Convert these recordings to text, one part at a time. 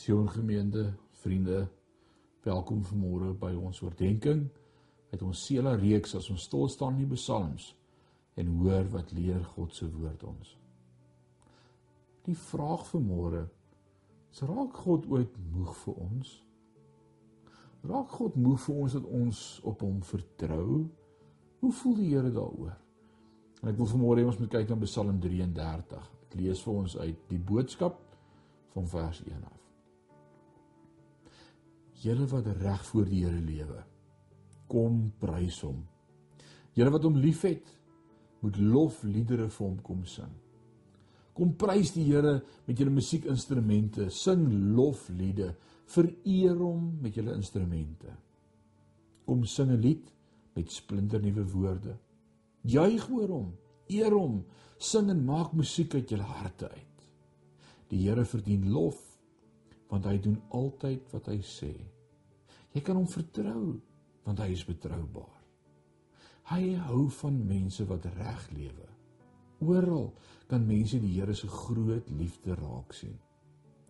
Sion gemeente, vriende, welkom vanmôre by ons oordeenking uit ons Sela reeks as ons stil staan in die psalms en hoor wat leer God se woord ons. Die vraag vanmôre is raak God ooit moeg vir ons? Raak God moeg vir ons dat ons op hom vertrou? Hoe voel die Here daaroor? En ek wil vanmôre hê ons moet kyk na Psalm 33. Ek lees vir ons uit die boodskap van vers 1 af. Julle wat reg voor die Here lewe, kom prys hom. Julle wat hom liefhet, moet lofliedere vir hom kom sing. Kom prys die Here met julle musiekinstrumente, sing lofliede, vereer hom met julle instrumente. Kom sing 'n lied met splinternuwe woorde. Juig oor hom, eer hom, sing en maak musiek uit julle harte uit. Die Here verdien lof want hy doen altyd wat hy sê. Jy kan hom vertrou want hy is betroubaar. Hy hou van mense wat reg lewe. Oral kan mense die Here se groot liefde raak sien.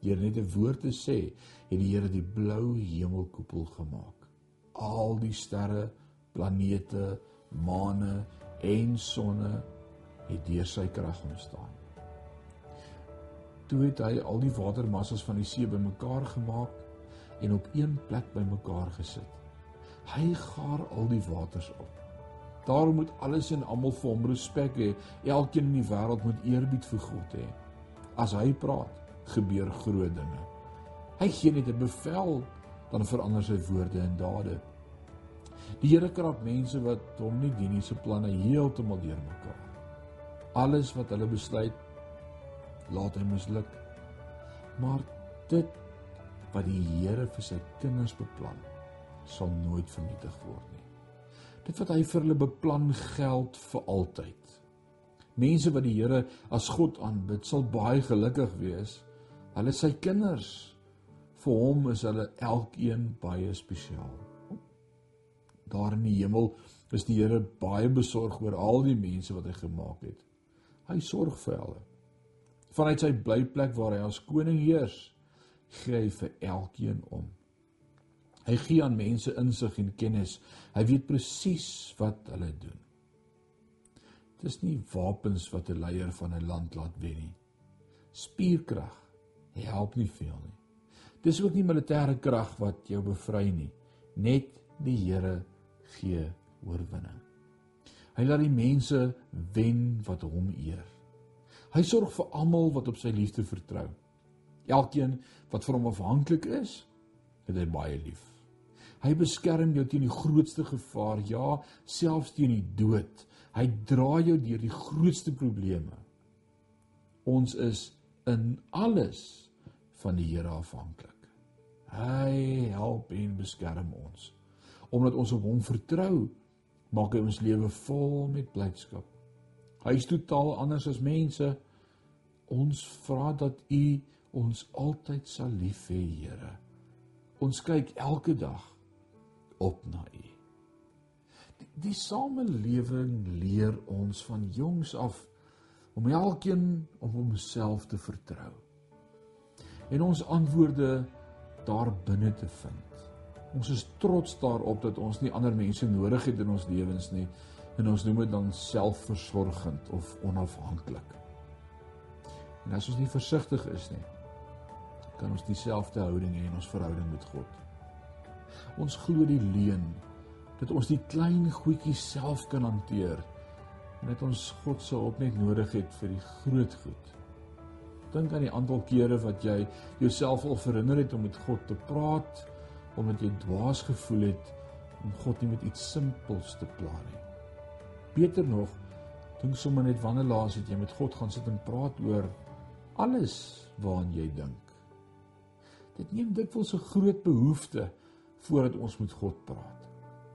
Deur net 'n woord te sê, het die Here die blou hemelkoepel gemaak. Al die sterre, planete, maane en sonne het deur sy krag ontstaan toe het hy al die watermassas van die see bymekaar gemaak en op een plek bymekaar gesit. Hy gaar al die waters op. Daarom moet alles en almal vir hom respek hê. Elkeen in die wêreld moet eerbied vir God hê. As hy praat, gebeur groot dinge. Hy gee net 'n bevel, dan verander sy woorde in dade. Die Here krap mense wat hom nie dien nie se planne heeltemal deurmekaar. Alles wat hulle besluit laat hy misluk. Maar dit wat die Here vir sy kinders beplan, sal nooit vernietig word nie. Dit wat hy vir hulle beplan geld vir altyd. Mense wat die Here as God aanbid, sal baie gelukkig wees. Hulle sy kinders. Vir hom is hulle elkeen baie spesiaal. Daar in die hemel is die Here baie besorg oor al die mense wat hy gemaak het. Hy sorg vir hulle. Vanuit sy blyplek waar hy as koning heers, gee hy vir elkeen om. Hy gee aan mense insig en kennis. Hy weet presies wat hulle doen. Dit is nie wapens wat 'n leier van 'n land laat wen nie. Spierkrag help nie veel nie. Dis ook nie militêre krag wat jou bevry nie. Net die Here gee oorwinning. Hy laat die mense wen wat hom eer. Hy sorg vir almal wat op sy liefde vertrou. Elkeen wat vir hom afhanklik is, het hy baie lief. Hy beskerm jou teen die grootste gevaar, ja, selfs teen die dood. Hy dra jou deur die grootste probleme. Ons is in alles van die Here afhanklik. Hy help en beskerm ons. Omdat ons op hom vertrou, maak hy ons lewe vol met blydskap. Hy is totaal anders as mense. Ons vra dat U ons altyd sal lief hê, Here. Ons kyk elke dag op na U. Die, die samelewing leer ons van jongs af om elkeen op homself te vertrou. En ons antwoorde daar binne te vind. Ons is trots daarop dat ons nie ander mense nodig het in ons lewens nie en ons noem dit dan selfversorgend of onafhanklik. En as ons nie versigtig is nie, kan ons dieselfde houding hê in ons verhouding met God. Ons glo die leuen dat ons die klein goedjies self kan hanteer en dat ons God se hulp net nodig het vir die groot goed. Dink aan die aantal kere wat jy jouself al verhinder het om met God te praat omdat jy dwaas gevoel het om God nie met iets simpels te pla nie. Beter nog, dink sommer net wanneer laas het jy met God gaan sit en praat oor alles waaraan jy dink. Dit neem dikwels 'n groot behoefte voordat ons met God praat.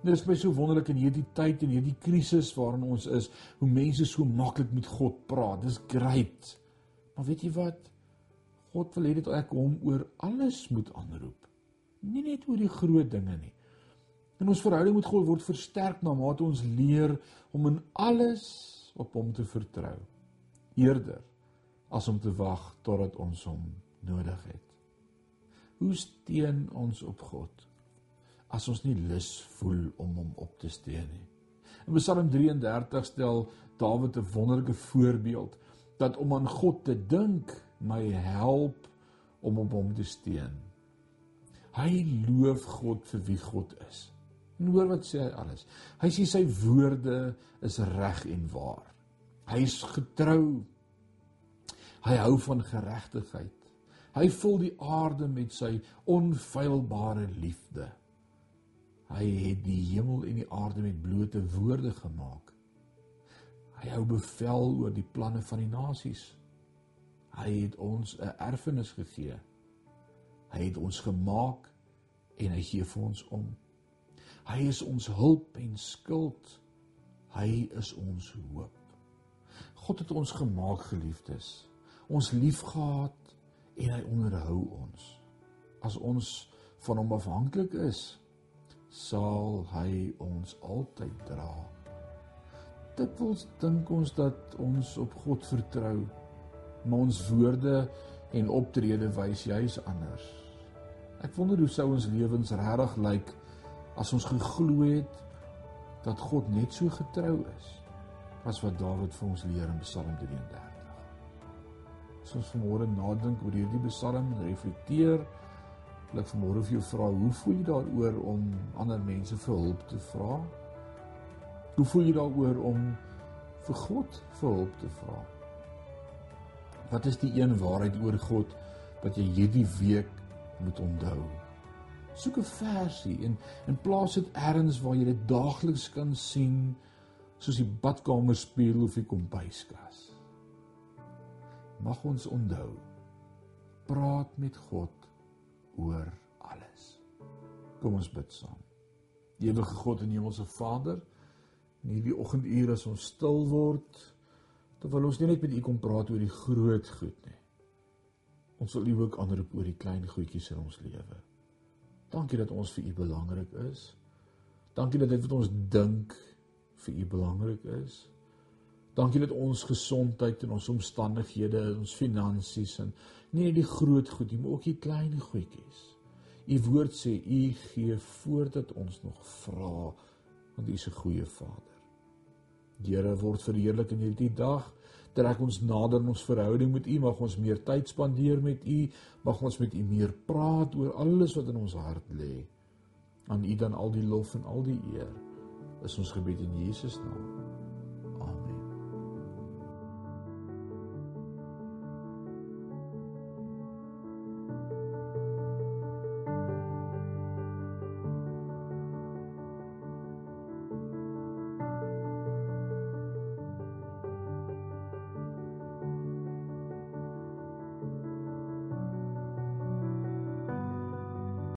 Dit is baie so wonderlik in hierdie tyd en hierdie krisis waarin ons is, hoe mense so maklik met God praat. Dis great. Maar weet jy wat? God wil hê dit ek hom oor alles moet aanroep. Nie net oor die groot dinge nie. En ons verhouding met God word versterk na mate ons leer om in alles op hom te vertrou. Eerder as om te wag totdat ons hom nodig het. Hoe steun ons op God as ons nie lus voel om hom op te steun nie? In Psalm 33 stel Dawid 'n wonderlike voorbeeld dat om aan God te dink my help om op hom te steun. Hy loof God vir wie God is. En hoor wat sê hy alles. Hy sê sy woorde is reg en waar. Hy is getrou. Hy hou van geregtigheid. Hy vul die aarde met sy onfeilbare liefde. Hy het die hemel en die aarde met blote woorde gemaak. Hy hou bevel oor die planne van die nasies. Hy het ons 'n erfenis gegee. Hy het ons gemaak en hy gee vir ons om. Hy is ons hulp en skild. Hy is ons hoop. God het ons gemaak, geliefdes. Ons liefgehad en hy onderhou ons. As ons van hom afhanklik is, sal hy ons altyd dra. Dit wil dink ons dat ons op God vertrou, maar ons woorde en optrede wys juis anders. Ek wonder hoe sou ons lewens regtig lyk as ons geglo het dat God net so getrou is as wat Dawid vir ons leer in Psalm 33. As ons vanmôre nadink oor hierdie Psalm en reflekteer, wil ek vanmôre vir jou vra, hoe voel jy daaroor om ander mense vir hulp te vra? Hoe voel jy daaroor om vir God vir hulp te vra? Wat is die een waarheid oor God wat jy hierdie week moet onthou? Soek 'n versie en in plaas dit ergens waar jy dit daagliks kan sien soos die badkamer spieël of die kombuiskas. Mag ons onthou praat met God oor alles. Kom ons bid saam. Ewige God en Hemelse Vader, in hierdie oggendure as ons stil word, terwyl ons nie net met U kom praat oor die groot goed nie. Ons wil U ook aanroep oor die klein goedjies in ons lewe. Dankie dat ons vir U belangrik is. Dankie dat dit wat ons dink vir U belangrik is. Dankie dat ons gesondheid en ons omstandighede, ons finansies en nie net die groot goed nie, maar ook die klein goedjies. U woord sê U gee voordat ons nog vra, want U is 'n goeie Vader. Here word verheerlik in hierdie dag trek ons nader in ons verhouding met U, mag ons meer tyd spandeer met U, mag ons met U meer praat oor alles wat in ons hart lê. Aan U dan al die lof en al die eer. Is ons gebed in Jesus naam.